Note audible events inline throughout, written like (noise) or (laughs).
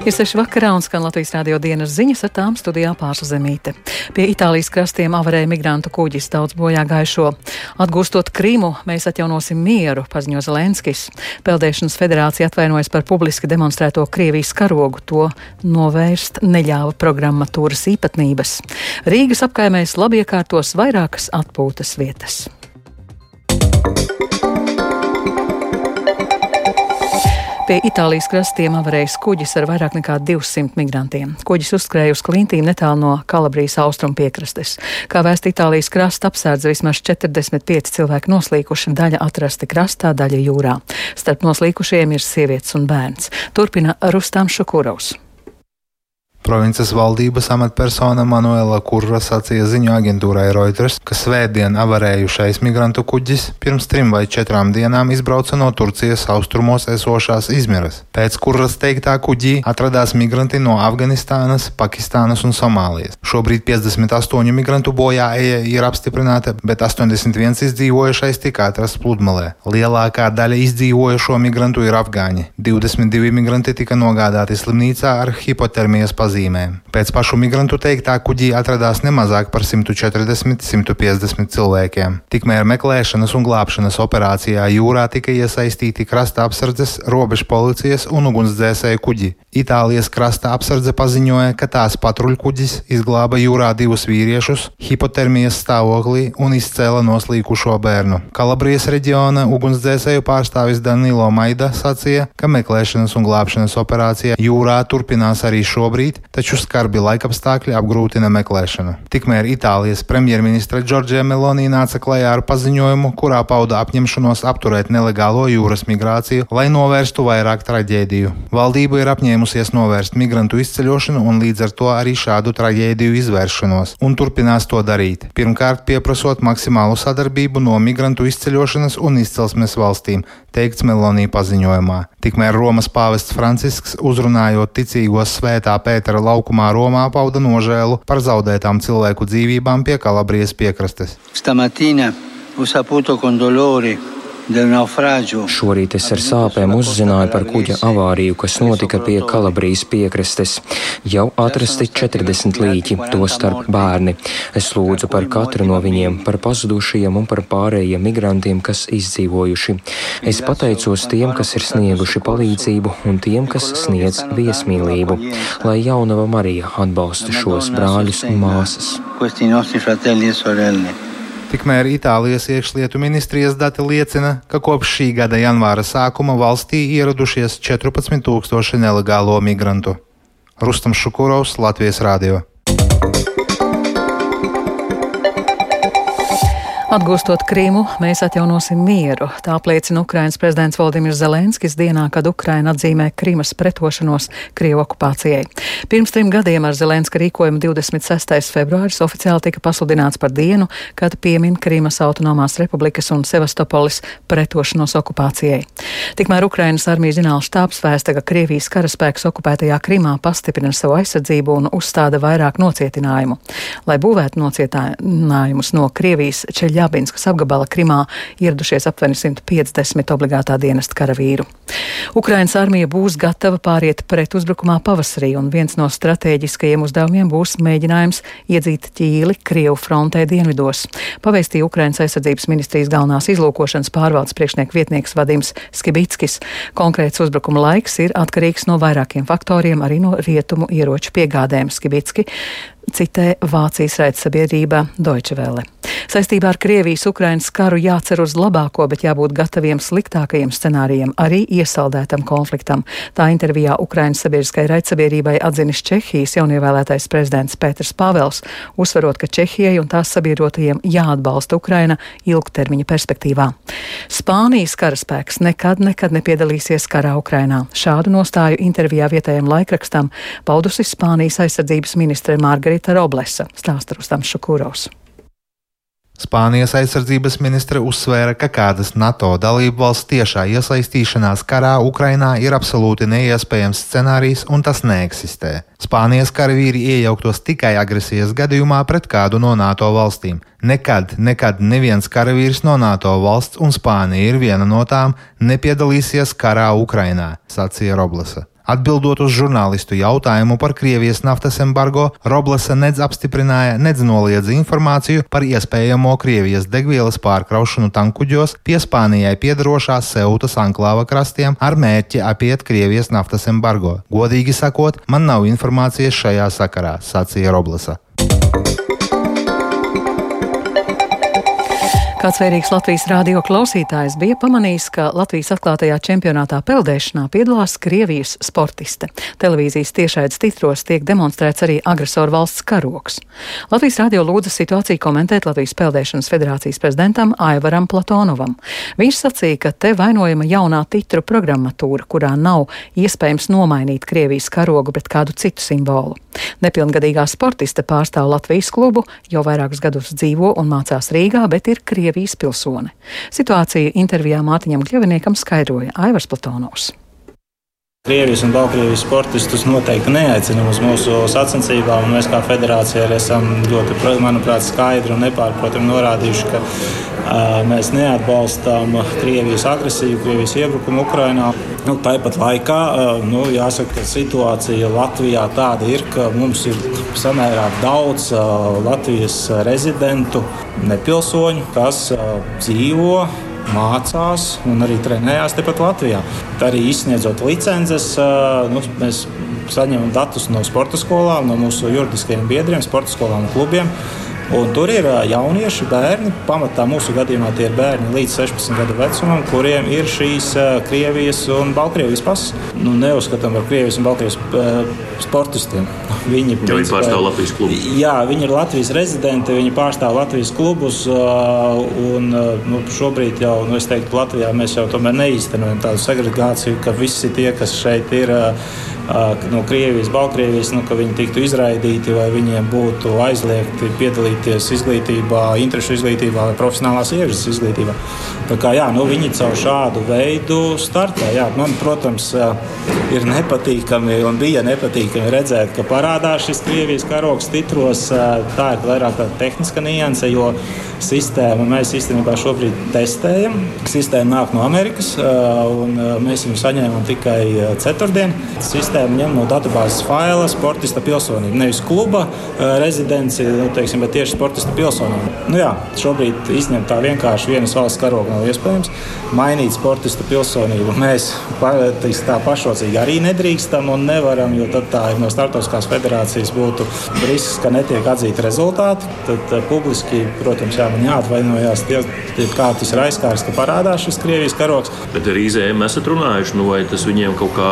Ir seši vakarā un skan Latvijas rādio dienas ziņas ar tām studijā pārsuzemīte. Pie Itālijas krastiem avarēja migrantu kuģis daudz bojā gaišo. Atgūstot Krimu, mēs atjaunosim mieru, paziņo Zelenskis. Peldēšanas federācija atvainojas par publiski demonstrēto Krievijas karogu. To novērst neļāva programmatūras īpatnības. Rīgas apkaimēs labi iekārtos vairākas atpūtas vietas. Pie Itālijas krastiem avarējis kuģis ar vairāk nekā 200 migrantiem. Kuģis uzskrēja uz klintīm netālu no Kalabrijas austrumu piekrastes. Kā vēst Itālijas krasta apsērdz vismaz 45 cilvēki noslīkuši, daļa atrasti krastā, daļa jūrā. Starp noslīkušajiem ir sievietes un bērns. Turpina Rustam Šukurovs. Provinces valdības amatpersona Manuela Kurra sacīja ziņu agentūrai Reuters, ka svētdien avarējušais migrantu kuģis pirms trim vai četrām dienām izbrauca no Turcijas austrumos esošās Izmiras. Pēc Kurras teiktā kuģī atradās migranti no Afganistānas, Pakistānas un Somālijas. Šobrīd 58 migrantu bojā eja ir apstiprināta, bet 81 izdzīvojušais tika atrasts pludmalē. Lielākā daļa izdzīvojušo migrantu ir afgāņi. 22 migranti tika nogādāti slimnīcā ar hipotermijas pazīmēm pazīmēm. Pēc pašu migrantu teiktā kuģī atradās nemazāk par 140-150 cilvēkiem. Tikmēr meklēšanas un glābšanas operācijā jūrā tika iesaistīti krasta apsardzes, robežu policijas un ugunsdzēsēju kuģi. Itālijas krasta apsardze paziņoja, ka tās patruļkuģis izglāba jūrā divus vīriešus hipotermijas stāvoklī un izcēla noslīkušo bērnu. Kalabrijas reģiona ugunsdzēsēju pārstāvis Danilo Maida sacīja, ka meklēšanas un glābšanas operācija jūrā turpinās arī šobrīd, taču skarbi laikapstākļi apgrūtina meklēšanu. Tikmēr Itālijas premjerministra Džordžija Meloni nāca klajā ar paziņojumu, kurā pauda apņemšanos apturēt nelegālo jūras migrāciju, lai novērstu vairāk traģēdiju. Valdība ir apņēmusies novērst migrantu izceļošanu un līdz ar to arī šādu traģēdiju izvēršanos, un turpinās to darīt. Pirmkārt, pieprasot maksimālu sadarbību no migrantu izceļošanas un izcelsmes valstīm, teikts Melonī paziņojumā. Tikmēr Romas pāvests Francisks, uzrunājot ticīgos svētā Pētera laukumā Romā, pauda nožēlu par zaudētām cilvēku dzīvībām pie Kalabrijas piekrastes. Stamattina Šorīt es ar sāpēm uzzināju par kuģa avāriju, kas notika pie Kalabrijas piekrastes. Jau atrasti 40 līķi, to starp bērni. Es lūdzu par katru no viņiem, par pazudušajiem un par pārējiem migrantiem, kas izdzīvojuši. Es pateicos tiem, kas ir snieguši palīdzību un tiem, kas sniedz viesmīlību, lai jaunava Marija atbalsta šos brāļus un māsas. Tikmēr Itālijas iekšlietu ministrijas dati liecina, ka kopš šī gada janvāra sākuma valstī ieradušies 14,000 nelegālo migrantu. Rustam Šukurovs, Latvijas Rādio. Atgūstot Krīmu, mēs atjaunosim mieru. Tā apliecina Ukrainas prezidents Valdimirs Zelenskis dienā, kad Ukraina atzīmē Krīmas pretošanos Krievu okupācijai. Pirms trim gadiem ar Zelenska rīkojumu 26. februāris oficiāli tika pasludināts par dienu, kad piemin Krīmas autonomās republikas un Sevastopolis pretošanos okupācijai. Tikmēr Ukrainas armijas zināls štābs vēsta, ka Krievijas karaspēks okupētajā Krimā pastiprina savu aizsardzību un uzstāda vairāk nocietinājumu. Lai būvētu nocietinājumus no Krievijas ceļa Ļabinskas apgabala Krimā ieradušies aptuveni 150 obligātā dienesta karavīru. Ukrainas armija būs gatava pāriet pret uzbrukumā pavasarī, un viens no strateģiskajiem uzdevumiem būs mēģinājums iedzīt ķīli Krievu frontē dienvidos. Pavēstīja Ukrainas aizsardzības ministrijas galvenās izlūkošanas pārvaldes priekšnieks vietnieks Vadims Skibitskis. Konkrēts uzbrukuma laiks ir atkarīgs no vairākiem faktoriem, arī no rietumu ieroču piegādēm. Skibitski citē Vācijas raidsabiedrība Deutsche Welle. Saistībā ar Krievijas-Ukrainas karu jācer uz labāko, bet jābūt gataviem sliktākajiem scenārijiem, arī iesaldētam konfliktam. Tā intervijā Ukrainas sabiedriskai raidsabiedrībai atzinis Čehijas jaunievēlētais prezidents Pēters Pāvels, uzsverot, ka Čehijai un tās sabiedrotajiem jāatbalsta Ukraina ilgtermiņa perspektīvā. Spānijas karaspēks nekad, nekad nepiedalīsies karā Ukrainā. Šādu nostāju intervijā vietējiem laikrakstam paudusi Spānijas aizsardzības ministre Margarita Roblesa, stāsta Rustams Šukūros. Spānijas aizsardzības ministre uzsvēra, ka kādas NATO dalību valsts tiešā iesaistīšanās karā Ukrainā ir absolūti neiespējams scenārijs un tas neeksistē. Spānijas karavīri iejauktos tikai agresijas gadījumā pret kādu no NATO valstīm. Nekad, nekad neviens karavīrs no NATO valsts, un Spānija ir viena no tām, nepiedalīsies karā Ukrainā, sacīja Roblesa. Atbildot uz žurnālistu jautājumu par Krievijas naftas embargo, Roblesa nedz apstiprināja, nedz noliedza informāciju par iespējamo Krievijas degvielas pārkraušanu tankuģos pie Spānijai piedarošās Seutas anklāva krastiem ar mērķi apiet Krievijas naftas embargo. Godīgi sakot, man nav informācijas šajā sakarā, sacīja Roblesa. Kāds vērīgs Latvijas rādio klausītājs bija pamanījis, ka Latvijas atklātajā čempionātā peldēšanā piedalās Krievijas sportiste. Televīzijas tiešaids titros tiek demonstrēts arī agresoru valsts karoks. Latvijas rādio lūdza situāciju komentēt Latvijas peldēšanas federācijas prezidentam Aivaram Platonovam. Viņš sacīja, ka te vainojama jaunā titru programmatūra, kurā nav iespējams nomainīt Krievijas karogu pret kādu citu simbolu. Nepilngadīgā sportiste pārstāv Latvijas klubu, jau vairākus gadus dzīvo un mācās Rīgā, bet ir Krievijas pilsone. Situāciju intervijā Mātiņam Kļaviniekam skaidroja Aivars Platonovs. Krievijas un Baltkrievijas sportistus noteikti neaicinām uz mūsu sacensībām. Mēs kā federācija arī esam ļoti, manuprāt, skaidri un nepārprotami norādījuši, ka uh, mēs neatbalstām Krievijas agresiju, Krievijas iebrukumu Ukrajinā. Nu, tāpat laikā uh, nu, jāsaka, ka situācija Latvijā tāda ir, ka mums ir samērā daudz uh, Latvijas rezidentu, nepilsoņu, kas dzīvo mācās un arī trenējās tepat Latvijā. Tā arī izsniedzot licences, nu, mēs saņemam datus no sporta skolām, no mūsu juridiskajiem biedriem, sporta skolām un klubiem. Un tur ir jaunieši, bērni. Pamatā mūsu gadījumā tie ir bērni līdz 16 gadu vecumam, kuriem ir šīs Krievijas un Baltkrievijas pasas. Nu, neuzskatām par Krievijas un Baltkrievijas sportistiem. (laughs) Viņi, ja viņi pārstāv Latvijas klubus. Jā, viņi ir Latvijas rezidenti, viņi pārstāv Latvijas klubus. Un, nu, šobrīd jau, nu, es teiktu, Latvijā mēs jau tomēr neīstenojam tādu segregāciju, ka visi tie, kas šeit ir no Krievijas, Baltkrievijas, nu, ka viņi tiktu izraidīti vai viņiem būtu aizliegti piedalīties izglītībā, interešu izglītībā vai profesionālās ievirzes izglītībā. Tā kā, jā, nu, viņi caur šādu veidu startē. Jā, man, protams, ir nepatīkami un bija nepatīkami redzēt, ka parādās šis Krievijas karoks titros. Tā ir vairāk tāda tehniska nianse, jo sistēmu mēs īstenībā šobrīd testējam. Sistēma nāk no Amerikas, un mēs viņu saņēmām tikai ceturtdien. Sistēma sistēma ņem no datubāzes faila sportista pilsonību. Nevis kluba eh, rezidenci, nu, teiksim, bet tieši sportista pilsonību. Nu, jā, šobrīd izņemt tā vienkārši vienas valsts karogu nav iespējams. Mainīt sportista pilsonību mēs teiks, tā pašrocīgi arī nedrīkstam un nevaram, jo tad tā ir no startautiskās federācijas būtu risks, ka netiek atzīti rezultāti. Tad uh, publiski, protams, jā, man jāatvainojas, tie, tie, kā tas ir aizskārs, ka parādās šis Krievijas karoks. Bet ar IZM esat runājuši, nu, vai tas viņiem kaut kā,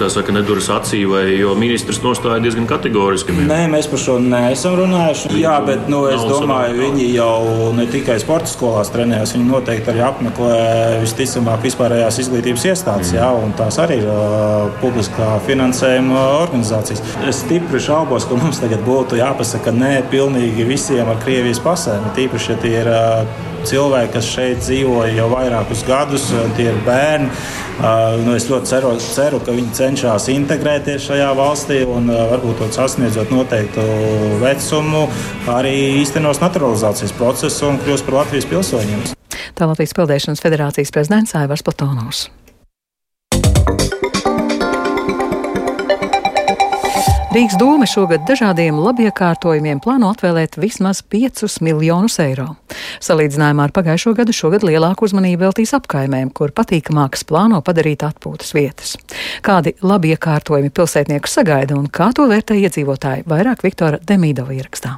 kā saka, neduras ministrs acī, vai jo ministrs nostāja diezgan kategoriski? Nē, mēs par šo neesam runājuši. Jā, bet nu, es domāju, viņi jau ne tikai sporta skolās trenējas, viņi noteikti arī apmeklē visticamāk vispārējās izglītības iestādes, mm. jā, un tās arī ir uh, publiskā finansējuma organizācijas. Es stipri šaubos, ka mums tagad būtu jāpasaka nē pilnīgi visiem ar Krievijas pasēm, tīpaši, ja tie ir uh, cilvēki, kas šeit dzīvoja jau vairākus gadus, tie ir bērni. Nu, es ļoti ceru, ceru, ka viņi cenšas integrēties šajā valstī un varbūt sasniedzot noteiktu vecumu, arī īstenos naturalizācijas procesu un kļūst par Latvijas pilsoņiem. Tā Latvijas Peldēšanas federācijas prezidents Aivars Platonovs. Rīgas doma šogad dažādiem labiekārtojumiem plāno atvēlēt vismaz 5 miljonus eiro. Salīdzinājumā ar pagājušo gadu šogad lielāku uzmanību veltīs apkaimēm, kur patīkamākas plāno padarīt atpūtas vietas. Kādi labiekārtojumi pilsētnieku sagaida un kā to vērtē iedzīvotāji, vairāk Viktora Demīdova ierakstā.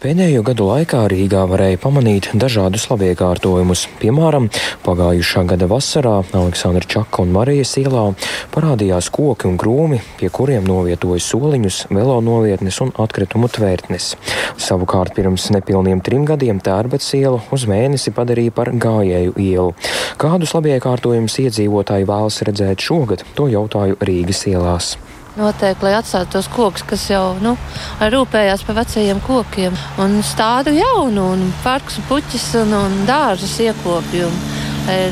Pēdējo gadu laikā Rīgā varēja pamanīt dažādus labiekārtojumus. Piemēram, pagājušā gada vasarā Aleksandra Čaka un Marijas ielā parādījās koki un krūmi, pie kuriem novietoja soliņus, velo novietnes un atkritumu tvērtnes. Savukārt pirms nepilniem trim gadiem Tērbets ielu uz mēnesi padarīja par gājēju ielu. Kādus labiekārtojumus iedzīvotāji vēlas redzēt šogad, to jautāju Rīgas ielās. Noteikti, lai atstātu tos kokus, kas jau nu, rūpējās par vecajiem kokiem, un stādu jaunu, un parkus, puķis un, un dārzus iekopju.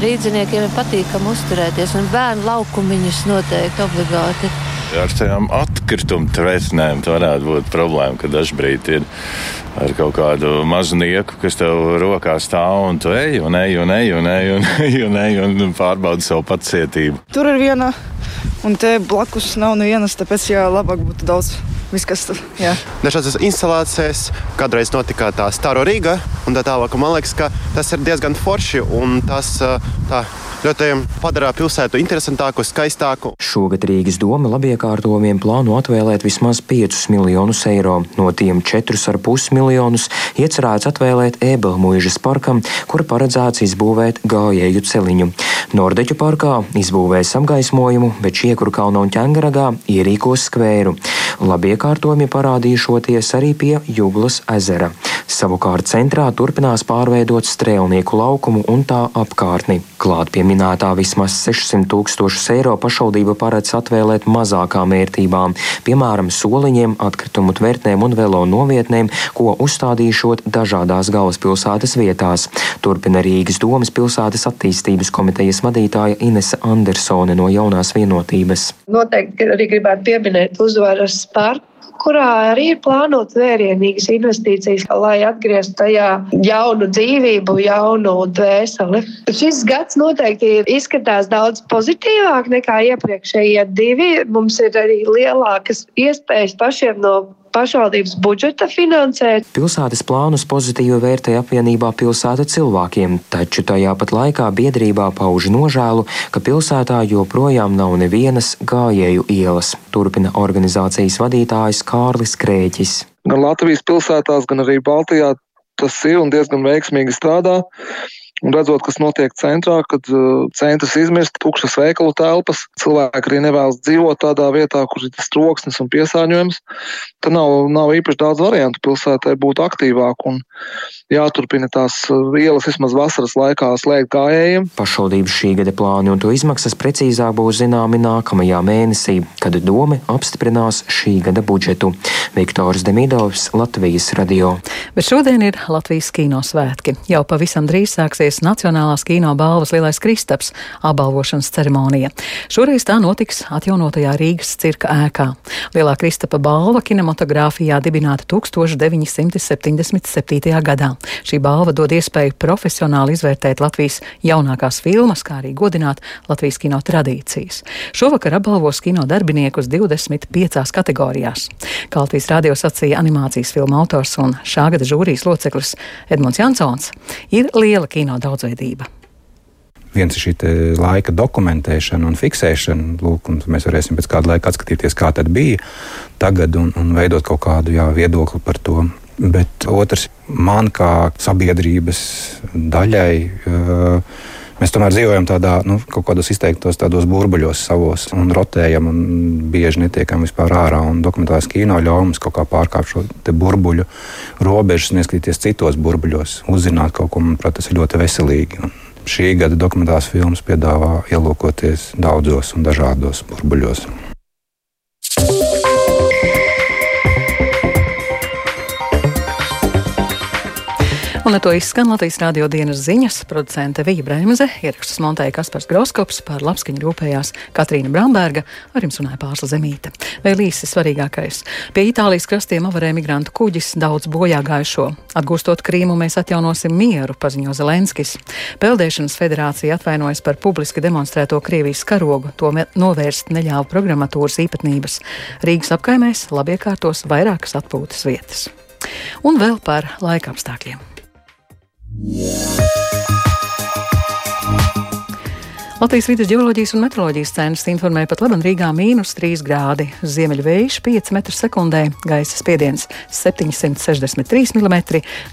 Rīdziniekiem ir patīkami uzturēties, un bērnu laukumiņus noteikti obligāti. Ar tādām atkritumu trēsnēm varētu būt problēma, ka dažkārt ir ar kaut kādu mazu nieku, kas tev rokā stāv un tu ej un ej un ej un ej un, ej, un, ej, un pārbaudi savu pacietību. Tur ir viena un te blakus nav nevienas, tāpēc jā, labāk būtu daudz. Viss, kas tur ir. Dažādas instalācijas, kādreiz notika tā Staro Rīga, un tā tālāk. Man liekas, ka tas ir diezgan forši un tas tā, ļoti padara pilsētu interesantāku, skaistāku. Šogad Rīgas doma labiekārtojumiem plāno atvēlēt vismaz 5 miljonus eiro. No tiem 4,5 miljonus iecerēts atvēlēt Ēbelmuižas parkam, kura paredzēts izbūvēt gājēju celiņu. Nordeķu parkā izbūvēs apgaismojumu, bet Šiekuru kalna un ķengaragā ierīkos skvēru. Labiekārtojumi parādīšoties arī pie Juglas ezera. Savukārt centrā turpinās pārveidot strēlnieku laukumu un tā apkārtni. Klāt pie minētā vismaz 600 tūkstošus eiro pašvaldība paredz atvēlēt mazākām vērtībām, piemēram, soliņiem, atkritumu tvertnēm un velo novietnēm, ko uzstādīšot dažādās galvaspilsētas vietās. Turpina Rīgas domas pilsētas attīstības komitejas vadītāja Inese Andersone no jaunās vienotības. Noteikti arī gribētu pieminēt uzvaras parku kurā arī ir plānotas vērienīgas investīcijas, lai atgrieztu tajā jaunu dzīvību, jaunu dvēseli. Šis gads noteikti izskatās daudz pozitīvāk nekā iepriekšējie divi. Mums ir arī lielākas iespējas pašiem no pašvaldības budžeta finansēt. Pilsētas plānus pozitīvi vērtē apvienībā pilsēta cilvēkiem, taču tajā pat laikā biedrībā pauž nožēlu, ka pilsētā joprojām nav nevienas gājēju ielas, turpina organizācijas vadītājs Kārlis Krēķis. Gan Latvijas pilsētās, gan arī Baltijā tas ir un diezgan veiksmīgi strādā. Un redzot, kas notiek centrā, kad uh, centrs izmirst tukšas veikalu telpas, cilvēki arī nevēlas dzīvot tādā vietā, kur ir tas troksnis un piesārņojums, tad nav, nav īpaši daudz variantu pilsētai būt aktīvāk un jāturpina tās uh, ielas vismaz vasaras laikā slēgt gājējiem. Pašvaldības šī gada plāni un to izmaksas precīzāk būs zināmi nākamajā mēnesī, kad doma apstiprinās šī gada budžetu. Viktors Demidovs, Latvijas radio. Bet šodien ir Latvijas kino svētki. Jau pavisam drīz sāksies notiksies Nacionālās kino balvas Lielais Kristaps apbalvošanas ceremonija. Šoreiz tā notiks atjaunotajā Rīgas cirka ēkā. Lielā Kristapa balva kinematogrāfijā dibināta 1977. gadā. Šī balva dod iespēju profesionāli izvērtēt Latvijas jaunākās filmas, kā arī godināt Latvijas kino tradīcijas. Šovakar apbalvos kino darbiniekus 25 kategorijās. Kā Latvijas radio sacīja animācijas filmu autors un šā gada žūrijas loceklis Edmunds Jansons, ir liela kino daudzveidība. Viens ir šī laika dokumentēšana un fiksēšana, lūk, un mēs varēsim pēc kāda laika atskatīties, kā tas bija tagad, un, un veidot kaut kādu jā, viedokli par to. Bet otrs, man kā sabiedrības daļai, mēs tomēr dzīvojam tādā, nu, kaut kādos izteiktos tādos burbuļos savos un rotējam un bieži netiekam vispār ārā. Dokumentālais kino ļauj mums kaut kā pārkāpt šo burbuļu robežas un ieskatīties citos burbuļos, uzzināt kaut ko, manuprāt, tas ir ļoti veselīgi. Un šī gada dokumentālās filmas piedāvā ielūkoties daudzos un dažādos burbuļos. Un ar to izskan Latvijas rādio dienas ziņas. Producente Vija Bremze, ierakstus montēja Kaspars Groskops, par labskaņu rūpējās Katrīna Bramberga, ar jums runāja Pārsla Zemīte. Vēl īsi svarīgākais. Pie Itālijas krastiem avarē migrantu kuģis daudz bojā gājušo. Atgūstot Krīmu, mēs atjaunosim mieru, paziņo Zelenskis. Peldēšanas federācija atvainojas par publiski demonstrēto Krievijas karogu, to novērst neļāva programmatūras īpatnības. Rīgas apkaimēs labiekārtos vairākas atpūtas vietas. Un vēl par laika apstākļiem. Yeah. Latvijas vidas geoloģijas un meteoroloģijas centrs informē pat labi Rīgā mīnus 3 grādi, ziemeļvējš 5 m2, gaisa spiediens 763 mm,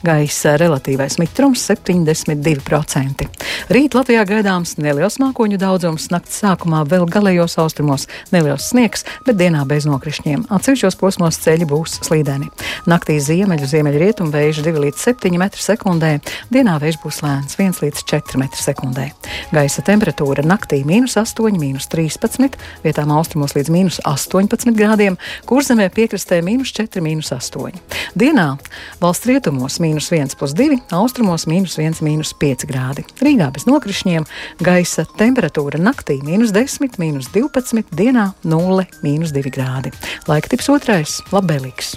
gaisa relatīvais mitrums 72%. Rīt Latvijā gaidāms neliels mākoņu daudzums, nakts sākumā vēl galējos austrumos neliels sniegs, bet dienā bez nokrišņiem. Atsevišķos posmos ceļi būs slīdeni. Naktī ziemeļu, ziemeļrietumu vējš 2 līdz 7 m2, dienā vējš būs lēns 1 līdz 4 m2. Gaisa temperatūra Temperatūra naktī - minus 8, minus 13, vietām austrumos līdz minus 18 grādiem, kurzemē piekrastē - minus 4, minus 8. Dienā valsts rietumos - minus 1,2, austrumos - minus 1, minus 5 grādi. Rīgā bez nokrišņiem gaisa temperatūra naktī - minus 10, minus 12, dienā - 0, minus 2 grādi. Laika tips otrais - labvēlīgs.